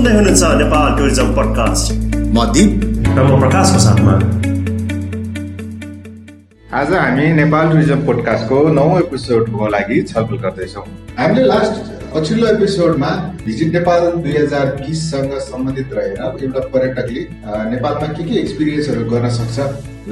सुन्दै हुनुहुन्छ Nepal tourism podcast. म दिप। र म प्रकाशको साथमा आज हामी नेपाल टुरिज्म पोडकास्टको नौ एपिसोडको लागि छलफल गर्दैछौँ। हामीले लास्ट पछिल्लो एपिसोडमा भिजिट नेपाल दुई हजार बिससँग सम्बन्धित रहेर एउटा पर्यटकले नेपालमा के के एक्सपिरियन्सहरू गर्न सक्छ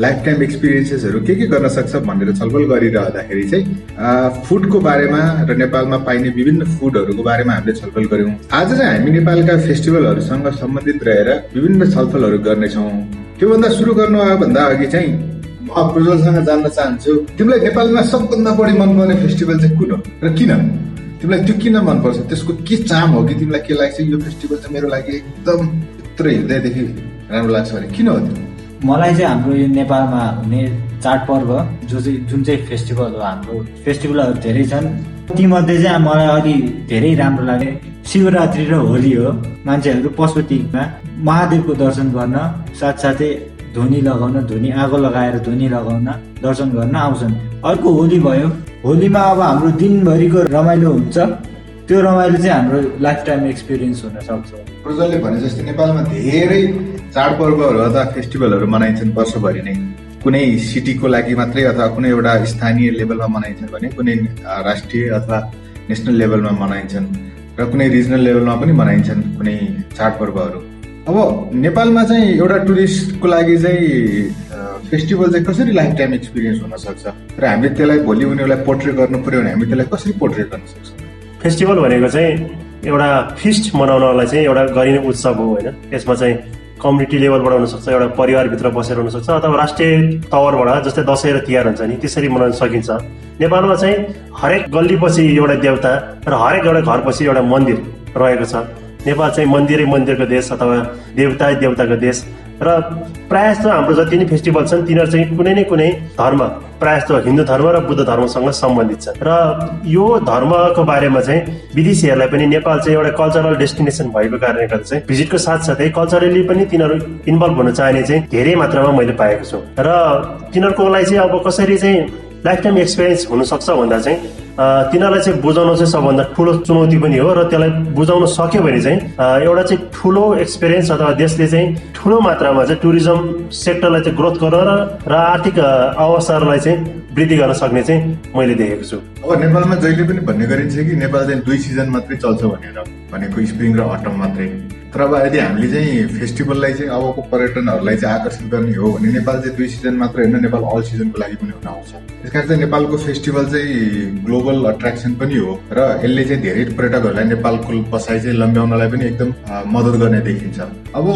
लाइफ टाइम एक्सपिरियन्सेसहरू के के गर्न सक्छ भनेर छलफल गरिरहँदाखेरि चाहिँ फुडको बारेमा र नेपालमा पाइने विभिन्न फुडहरूको बारेमा हामीले छलफल गऱ्यौँ। आज चाहिँ हामी नेपालका फेस्टिभलहरूसँग सम्बन्धित रहेर विभिन्न छलफलहरू गर्नेछौँ। त्योभन्दा सुरु गर्नु भन्दा अघि चाहिँ म जान्न चाहन्छु। तिमीलाई नेपालमा सबभन्दा बढी मनपर्ने फेस्टिभल चाहिँ कुन हो? र किन? तिमीलाई त्यो किन मनपर्छ? त्यसको के चाम हो कि तिमीलाई के लाग्छ? यो फेस्टिभल चाहिँ मेरो लागि एकदम यत्रो हृदयदेखि राम्रो लाग्छ भने किन हो त्यो? मलाई चाहिँ हाम्रो यो नेपालमा हुने चाडपर्व जो चाहिँ जुन चाहिँ फेस्टिभल हो हाम्रो फेस्टिभलहरू धेरै छन्। तीमध्ये चाहिँ मलाई अलि धेरै राम्रो लाग्ने शिवरात्रि र होली हो मान्छेहरू पशुपतिमा महादेवको दर्शन गर्न साथसाथै धुनी लगाउन धुनी आगो लगाएर धुनी लगाउन दर्शन गर्न आउँछन्। अर्को होली भयो। होलीमा अब हाम्रो दिनभरिको रमाइलो हुन्छ। त्यो रमाइलो चाहिँ हाम्रो लाइफ टाइम एक्सपिरियन्स हुन सक्छ। प्रज्वलले भने जस्तै नेपालमा धेरै चाडपर्वहरू अथवा फेस्टिभलहरू मनाइन्छन् वर्षभरि नै। कुनै सिटीको लागि मात्रै अथवा कुनै एउटा स्थानीय लेभलमा मनाइन्छन् भने कुनै राष्ट्रिय अथवा नेसनल लेभलमा मनाइन्छन्। र कुनै रिजनल लेभलमा पनि मनाइन्छन् कुनै चाडपर्वहरू। अब नेपालमा चाहिँ एउटा टुरिस्टको लागि चाहिँ फेस्टिभल चाहिँ कसरी लाइफ टाइम एक्सपिरियन्स हुनसक्छ र हामीले त्यसलाई भोलि उनीहरूलाई पोर्ट्रेट गर्नु पर्यो भने हामी त्यसलाई कसरी पोर्ट्रेट गर्न सक्छौँ? फेस्टिभल भनेको चाहिँ एउटा फिस्ट मनाउनलाई चाहिँ एउटा गरिने उत्सव हो होइन? यसमा चाहिँ कम्युनिटी लेभलबाट हुनसक्छ एउटा परिवारभित्र बसेर हुनसक्छ अथवा राष्ट्रिय तवरबाट जस्तै दसैँ र तिहार हुन्छ नि त्यसरी मनाउन सकिन्छ। नेपालमा चाहिँ हरेक गल्लीपछि एउटा देवता र हरेक एउटा घरपछि एउटा मन्दिर रहेको छ। नेपाल चाहिँ मन्दिरै मन्दिरको देश अथवा देवता देवताको देश। र प्रायः जस्तो हाम्रो जति नै फेस्टिभल छन् तिनीहरू चाहिँ कुनै न कुनै धर्म प्रायः जस्तो हिन्दू धर्म र बुद्ध धर्मसँग सम्बन्धित छ र यो धर्मको बारेमा चाहिँ विदेशीहरूलाई पनि नेपाल चाहिँ एउटा कल्चरल डेस्टिनेसन भएको कारणले गर्दा चाहिँ भिजिटको साथसाथै कल्चरली पनि तिनीहरू इन्भल्भ हुन चाहने चाहिँ धेरै मात्रामा मैले पाएको छु। र तिनीहरूको लागि चाहिँ अब कसरी चाहिँ लाइफ टाइम एक्सपिरियन्स हुनसक्छ भन्दा चाहिँ तिनीहरूलाई चाहिँ बुझाउनु चाहिँ सबभन्दा ठुलो चुनौती पनि हो र त्यसलाई बुझाउन सक्यो भने चाहिँ एउटा चाहिँ ठुलो एक्सपिरियन्स अथवा देशले चाहिँ ठुलो मात्रामा चाहिँ टुरिज्म सेक्टरलाई चाहिँ ग्रोथ गर्न र आर्थिक अवस्थाहरूलाई चाहिँ वृद्धि गर्न सक्ने चाहिँ मैले देखेको छु। अब नेपालमा जहिले पनि भन्ने गरिन्छ कि नेपाल चाहिँ दुई सिजन मात्रै चल्छ भनेर भनेको स्प्रिङ र अटम मात्रै। तर अब यदि हामीले चाहिँ फेस्टिभललाई चाहिँ अबको पर्यटनहरूलाई चाहिँ आकर्षित गर्ने हो भने नेपाल चाहिँ दुई सिजन मात्र होइन नेपाल अल सिजनको लागि पनि हुन आउँछ। त्यस कारण चाहिँ नेपालको फेस्टिभल चाहिँ ग्लोबल अट्र्याक्सन पनि हो र यसले चाहिँ धेरै पर्यटकहरूलाई नेपालको बसाइ चाहिँ लम्ब्याउनलाई पनि एकदम मद्दत गर्ने देखिन्छ। अब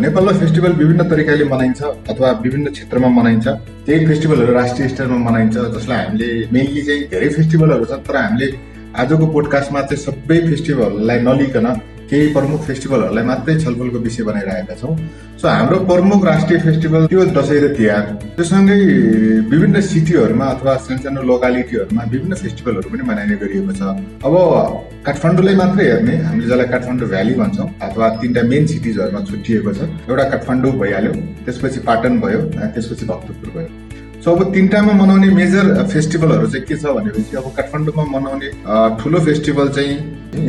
नेपालमा फेस्टिभल विभिन्न तरिकाले मनाइन्छ अथवा विभिन्न क्षेत्रमा मनाइन्छ। त्यही फेस्टिभलहरू राष्ट्रिय स्तरमा मनाइन्छ जसलाई हामीले मेनली चाहिँ धेरै फेस्टिभलहरू छ तर हामीले आजको पोडकास्टमा चाहिँ सबै फेस्टिभललाई नलिकन केही प्रमुख फेस्टिभलहरूलाई मात्रै छलफलको विषय बनाइरहेका छौँ। सो हाम्रो प्रमुख राष्ट्रिय फेस्टिभल त्यो दसैँ र तिहार। त्योसँगै विभिन्न सिटीहरूमा अथवा सानसानो लोकालिटीहरूमा विभिन्न फेस्टिभलहरू पनि मनाइने गरिएको छ। अब काठमाडौँलाई मात्रै हेर्ने हामीले जसलाई काठमाडौँ भ्याली भन्छौँ अथवा तिनवटा मेन सिटिजहरूमा छुट्टिएको छ एउटा काठमाडौँ भइहाल्यो त्यसपछि पाटन भयो त्यसपछि भक्तपुर भयो। सो अब तिनवटामा मनाउने मेजर फेस्टिभलहरू चाहिँ के छ भनेपछि अब काठमाडौँमा मनाउने ठुलो फेस्टिभल चाहिँ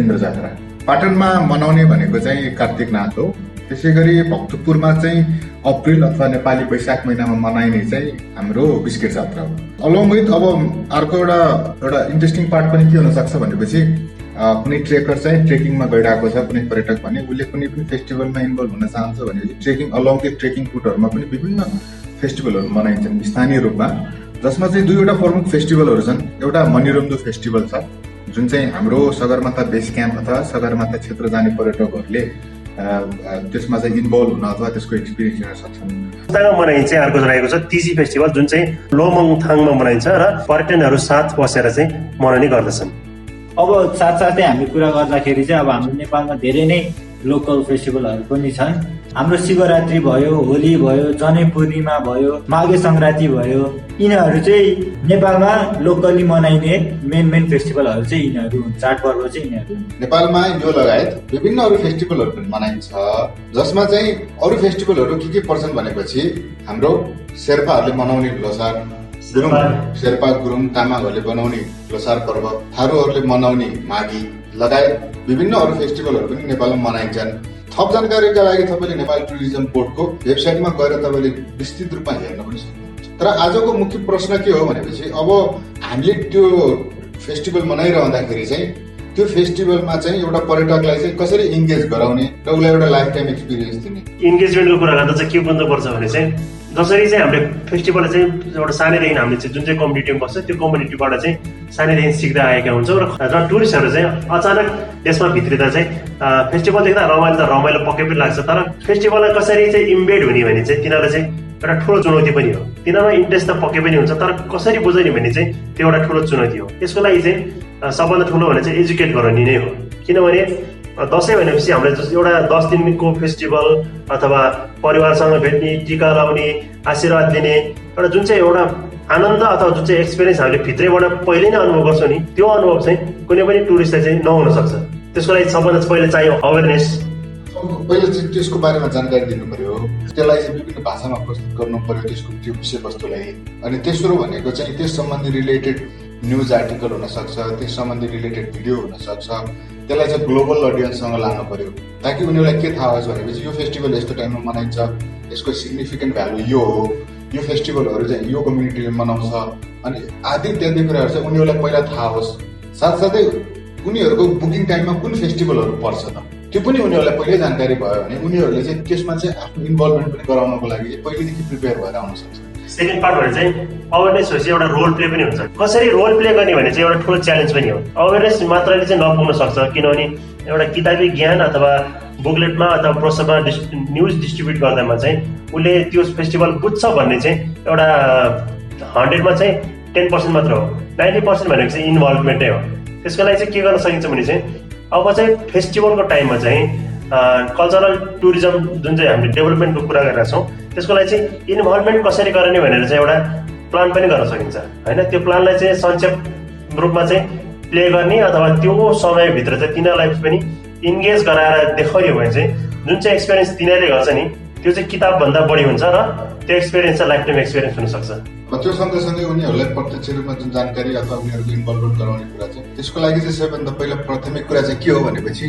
इन्द्र जात्रा पाटनमा मनाउने भनेको चाहिँ कार्तिक नाथ हो। त्यसै गरी भक्तपुरमा चाहिँ अप्रिल अथवा नेपाली वैशाख महिनामा मनाइने चाहिँ हाम्रो बिस्किट जात्रा हो। अलङ विथ अब अर्को एउटा एउटा इन्ट्रेस्टिङ पार्ट पनि के हुनसक्छ भनेपछि कुनै ट्रेकर चाहिँ ट्रेकिङमा गइरहेको छ कुनै पर्यटक भने उसले कुनै पनि फेस्टिभलमा इन्भल्भ हुन चाहन्छ भनेपछि ट्रेकिङ अलङ विथ ट्रेकिङ रुटहरूमा पनि विभिन्न फेस्टिभलहरू मनाइन्छन्। स्थानीय रूपमा जसमा चाहिँ दुईवटा प्रमुख फेस्टिभलहरू छन्। एउटा मनिरम्दु फेस्टिभल छ। जुन चाहिँ हाम्रो सगरमाथा बेस क्याम्प अथवा सगरमाथा क्षेत्र जाने पर्यटकहरूले त्यसमा चाहिँ इन्भल्भ हुन अथवा त्यसको एक्सपिरियन्स लिन सक्छन्। मनाइन्छ अर्को रहेको छ तिजी फेस्टिभल जुन चाहिँ लोमङथाङमा मनाइन्छ र पर्यटनहरू साथ बसेर चाहिँ मनाउने गर्दछन्। अब साथसाथै हामी कुरा गर्दाखेरि चाहिँ अब हाम्रो नेपालमा धेरै नै लोकल फेस्टिभलहरू पनि छन्। हाम्रो शिवरात्रि भयो होली भयो जनै पूर्णिमा भयो माघे सङ्क्रान्ति भयो यिनीहरू चाहिँ नेपालमा लोकली मनाइने मेन मेन फेस्टिभलहरू चाहिँ यिनीहरू हुन्। चाडपर्व चाहिँ यिनीहरू नेपालमा यो लगायत विभिन्न अरू फेस्टिभलहरू पनि मनाइन्छ। जसमा चाहिँ अरू फेस्टिभलहरू के के पर्छन् भनेपछि हाम्रो शेर्पाहरूले मनाउने लोसार गुरुङ शेर्पा। गुरुङ तामाङहरूले बनाउने लोसार पर्व थारूहरूले मनाउने माघी। लगायत विभिन्न अरू फेस्टिभलहरू पनि नेपालमा मनाइन्छन्। थप जानकारीका लागि तपाईँले नेपाल टुरिज्म बोर्डको वेबसाइटमा गएर तपाईँले विस्तृत रूपमा हेर्न पनि सक्नुहुन्छ। तर आजको मुख्य प्रश्न के हो भनेपछि अब हामीले त्यो फेस्टिभल मनाइरहँदाखेरि चाहिँ त्यो फेस्टिभलमा चाहिँ एउटा पर्यटकलाई चाहिँ कसरी इङ्गेज गराउने र उसलाई एउटा लाइफ टाइम एक्सपिरियन्स दिने इन्गेजमेन्टको कुरा गर्दा चाहिँ के बुझ्नुपर्छ भने चाहिँ जसरी चाहिँ हामीले फेस्टिभल चाहिँ एउटा सानैदेखि हामीले चाहिँ जुन चाहिँ कम्युनिटीमा बस्छ त्यो कम्युनिटीबाट चाहिँ सानैदेखि सिक्दै आएका हुन्छौँ र टुरिस्टहरू चाहिँ अचानक देशमा भित्रिँदा चाहिँ फेस्टिभल देख्दा रमाइलो त रमाइलो पक्कै पनि लाग्छ तर फेस्टिभललाई कसरी चाहिँ इम्बेड हुने भने चाहिँ तिनीहरूलाई चाहिँ एउटा ठुलो चुनौती पनि हो। तिनीहरूमा इन्ट्रेस्ट त पक्कै पनि हुन्छ तर कसरी बुझाउने भने चाहिँ त्यो एउटा ठुलो चुनौती हो। यसको लागि चाहिँ सबभन्दा ठुलो भने चाहिँ एजुकेट गराउने नै हो। किनभने दसैँ भनेपछि हामीले जस्तो एउटा दस दिनको फेस्टिभल अथवा परिवारसँग भेट्ने टिका लाउने आशीर्वाद दिने एउटा जुन चाहिँ एउटा आनन्द अथवा जुन चाहिँ एक्सपिरियन्स हामीले भित्रैबाट पहिले नै अनुभव गर्छौँ नि त्यो अनुभव चाहिँ कुनै पनि टुरिस्टलाई चाहिँ नहुन सक्छ। त्यसको लागि सबभन्दा पहिले चाहियो अवेरनेस पहिला चाहिँ त्यसको बारेमा जानकारी दिनु पर्यो। त्यसलाई चाहिँ विभिन्न भाषामा प्रस्तुत गर्नु पर्यो त्यसको त्यो विषयवस्तुलाई। अनि तेस्रो भनेको चाहिँ त्यस सम्बन्धी रिलेटेड न्युज आर्टिकल हुनसक्छ त्यस सम्बन्धी रिलेटेड भिडियो हुनसक्छ। त्यसलाई चाहिँ ग्लोबल अडियन्ससँग लानु पर्यो। ताकि उनीहरूलाई के थाहा होस् भनेपछि यो फेस्टिभल यस्तो टाइममा मनाइन्छ यसको सिग्निफिकेन्ट भ्यालु यो हो यो फेस्टिभलहरू चाहिँ यो कम्युनिटीले मनाउँछ। अनि आदि इत्यादि कुराहरू चाहिँ उनीहरूलाई पहिला थाहा होस्। साथसाथै उनीहरूको बुकिङ टाइममा कुन फेस्टिभलहरू पर्छ त? त्यो पनि उनीहरूलाई पहिल्यै जानकारी भयो भने उनीहरूले चाहिँ त्यसमा चाहिँ आफ्नो इन्भल्भमेन्ट पनि गराउनको लागि पहिलेदेखि प्रिपेयर भएर आउन सक्छ। सेकेन्ड पार्ट भने चाहिँ अवेरनेस भएपछि एउटा रोल प्ले पनि हुन्छ। कसरी रोल प्ले गर्ने भने चाहिँ एउटा ठुलो च्यालेन्ज पनि हो। अवेरनेस मात्रले चाहिँ नपुग्न सक्छ किनभने एउटा किताबी ज्ञान अथवा बुकलेटमा अथवा प्रोसेसमा डिस् न्युज डिस्ट्रिब्युट गर्दामा चाहिँ उसले त्यो फेस्टिभल बुझ्छ भन्ने चाहिँ एउटा हन्ड्रेडमा चाहिँ टेन पर्सेन्ट मात्र हो। नाइन्टी पर्सेन्ट भनेको चाहिँ इन्भल्भमेन्टै हो। त्यसको लागि चाहिँ के गर्न सकिन्छ भने चाहिँ अब चाहिँ फेस्टिभलको टाइममा चाहिँ कल्चरल टुरिज्म जुन चाहिँ हामीले डेभलपमेन्टको कुरा गरेका छौँ त्यसको लागि चाहिँ इन्भल्भमेन्ट कसरी गर्ने भनेर चाहिँ एउटा प्लान पनि गर्न सकिन्छ। होइन? त्यो प्लानलाई चाहिँ संक्षेप रूपमा चाहिँ प्ले गर्ने अथवा त्यो समयभित्र चाहिँ तिनीहरूलाई पनि इन्गेज गराएर देखाइयो भने चाहिँ जुन चाहिँ एक्सपिरियन्स तिनीहरूले गर्छ नि त्यो चाहिँ किताबभन्दा बढी हुन्छ र त्यो एक्सपिरियन्स चाहिँ लाइफ टाइम एक्सपिरियन्स हुनसक्छ त्यो सँगसँगै उनीहरूलाई प्रत्यक्ष रूपमा जुन जानकारी अथवा उनीहरूको इन्भल्भमेन्ट गराउने कुरा छ त्यसको लागि चाहिँ सबैभन्दा पहिला प्राथमिक कुरा चाहिँ के हो भनेपछि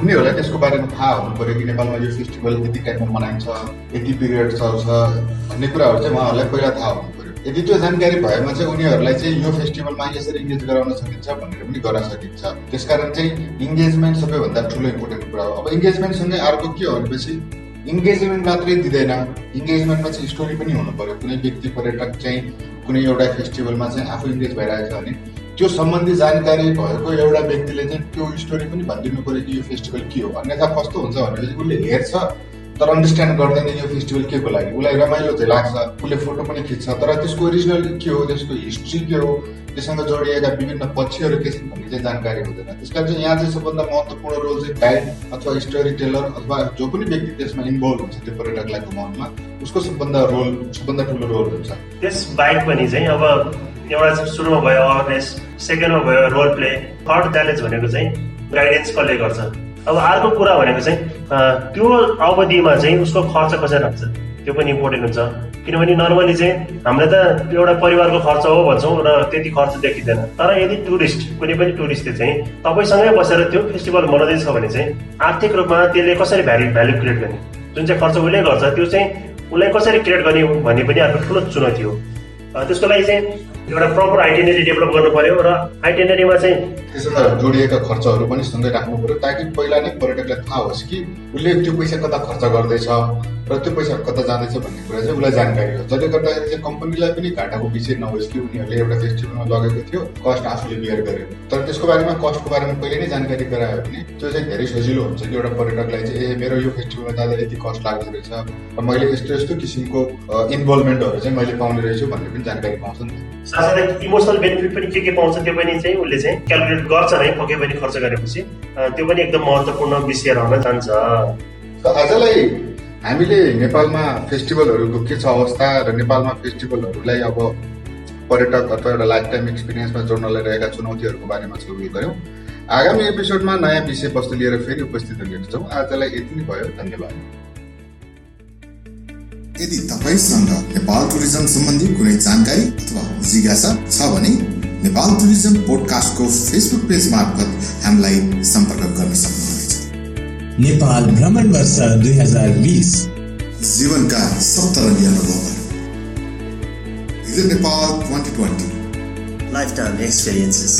उनीहरूलाई त्यसको बारेमा थाहा हुनु पर्यो कि नेपालमा यो फेस्टिभल यति टाइममा मनाइन्छ यति पिरियड चल्छ भन्ने कुराहरू चाहिँ उहाँहरूलाई पहिला थाहा हुनु पर्यो यदि त्यो जानकारी भएमा चाहिँ उनीहरूलाई चाहिँ यो फेस्टिभलमा यसरी इङ्गेज गराउन सकिन्छ भनेर पनि गर्न सकिन्छ। त्यसकारण चाहिँ इङ्गेजमेन्ट सबैभन्दा ठुलो इम्पोर्टेन्ट कुरा हो। अब इङ्गेजमेन्टसँगै अर्को के हो भनेपछि इङ्गेजमेन्ट मात्रै दिँदैन। इङ्गेजमेन्टमा चाहिँ स्टोरी पनि हुनु पर्यो कुनै व्यक्ति पर्यटक चाहिँ कुनै एउटा फेस्टिभलमा चाहिँ आफू इङ्गेज भइरहेको छ भने त्यो सम्बन्धी जानकारी भएको एउटा व्यक्तिले चाहिँ त्यो स्टोरी पनि भनिदिनु पर्यो कि यो फेस्टिभल के हो। अन्यथा कस्तो हुन्छ भनेपछि उसले हेर्छ। तर अन्डरस्ट्यान्ड गर्दैन यो फेस्टिभल के को लागि? उसलाई रमाइलो चाहिँ लाग्छ उसले फोटो पनि खिच्छ। तर त्यसको ओरिजिनल के हो त्यसको हिस्ट्री के हो त्योसँग जोडिएका विभिन्न पक्षहरू के छन् भन्ने चाहिँ जानकारी हुँदैन। त्यस कारण चाहिँ यहाँ चाहिँ सबभन्दा महत्त्वपूर्ण रोल चाहिँ गाइड अथवा स्टोरी टेलर अथवा जो पनि व्यक्ति त्यसमा इन्भल्भ हुन्छ त्यो पर्यटकलाई घुमाउनुमा उसको सबभन्दा रोल सबभन्दा ठुलो रोल हुन्छ। त्यस बाहेक पनि चाहिँ अब एउटा सुरुमा भयो अवेरनेस सेकेन्डमा भयो रोल प्ले थर्ड च्यालेन्ज भनेको चाहिँ गाइडेन्स कसले गर्छ? अब अर्को कुरा भनेको चाहिँ त्यो अवधिमा चाहिँ उसको खर्च कसरी राख्छ त्यो पनि इम्पोर्टेन्ट हुन्छ। किनभने नर्मली चाहिँ हामीले त एउटा परिवारको खर्च हो भन्छौँ र त्यति खर्च देखिँदैन। तर यदि टुरिस्ट कुनै पनि टुरिस्टले चाहिँ तपाईँसँगै बसेर त्यो फेस्टिभल मनाउँदैछ भने चाहिँ आर्थिक रूपमा त्यसले कसरी भ्याल्यु भ्याल्यु क्रिएट गर्ने? जुन चाहिँ खर्च उसले गर्छ त्यो चाहिँ उसलाई कसरी क्रिएट गर्ने भन्ने पनि अर्को ठुलो चुनौती हो। त्यसको लागि चाहिँ एउटा प्रपर आइटेनेरी डेभलप गर्नु पर्यो र आइटेनेरीमा चाहिँ त्यससँग जोडिएका खर्चहरू पनि सँगै राख्नु पर्यो ताकि पहिला नै पर्यटकलाई थाहा होस् कि उसले त्यो पैसा कता खर्च गर्दैछ। र त्यो पैसा कता जाँदैछ भन्ने कुरा चाहिँ उसलाई जानकारी हो। जसले गर्दाखेरि चाहिँ कम्पनीलाई पनि घाटाको विषय नहोस् कि उनीहरूले एउटा फेस्टिभलमा लगेको थियो कस्ट आफूले बियर गर्यो तर त्यसको बारेमा कस्टको बारेमा पहिले नै जानकारी गरायो भने त्यो चाहिँ धेरै सजिलो हुन्छ कि एउटा पर्यटकलाई चाहिँ ए मेरो यो फेस्टिभलमा जाँदा यति कस्ट लाग्दो रहेछ। र मैले यस्तो यस्तो किसिमको इन्भल्भमेन्टहरू चाहिँ मैले पाउने रहेछु भन्ने पनि जानकारी पाउँछ नि। साथसाथै इमोसनल बेनिफिट पनि के के पाउँछ त्यो पनि चाहिँ उसले चाहिँ क्यालकुलेट गर्छ नै पक्कै पनि खर्च गरेपछि। त्यो पनि एकदम महत्त्वपूर्ण विषय रहन जान्छ आजलाई हामीले नेपालमा फेस्टिभलहरूको के छ अवस्था र नेपालमा फेस्टिभलहरूलाई अब पर्यटक अथवा एउटा लाइफ टाइम एक्सपिरियन्समा जोड्नलाई रहेका चुनौतीहरूको बारेमा छलफल गऱ्यौँ। आगामी एपिसोडमा नयाँ विषयवस्तु लिएर फेरि उपस्थित हुनेछौँ। आजलाई यति नै भयो। धन्यवाद। यदि तपाईँसँग नेपाल टुरिज्म सम्बन्धी कुनै जानकारी अथवा जिज्ञासा छ भने नेपाल टुरिज्म पोडकास्टको फेसबुक पेज मार्फत हामीलाई सम्पर्क गर्न सक्नुहुनेछ। नेपाल भ्रमण वर्ष दुई हज़ार 2020 जीवनका सप्तरङ्गी अनुभवहरू नेपाल 2020 लाइफ टाइम एक्सपीरियंसेस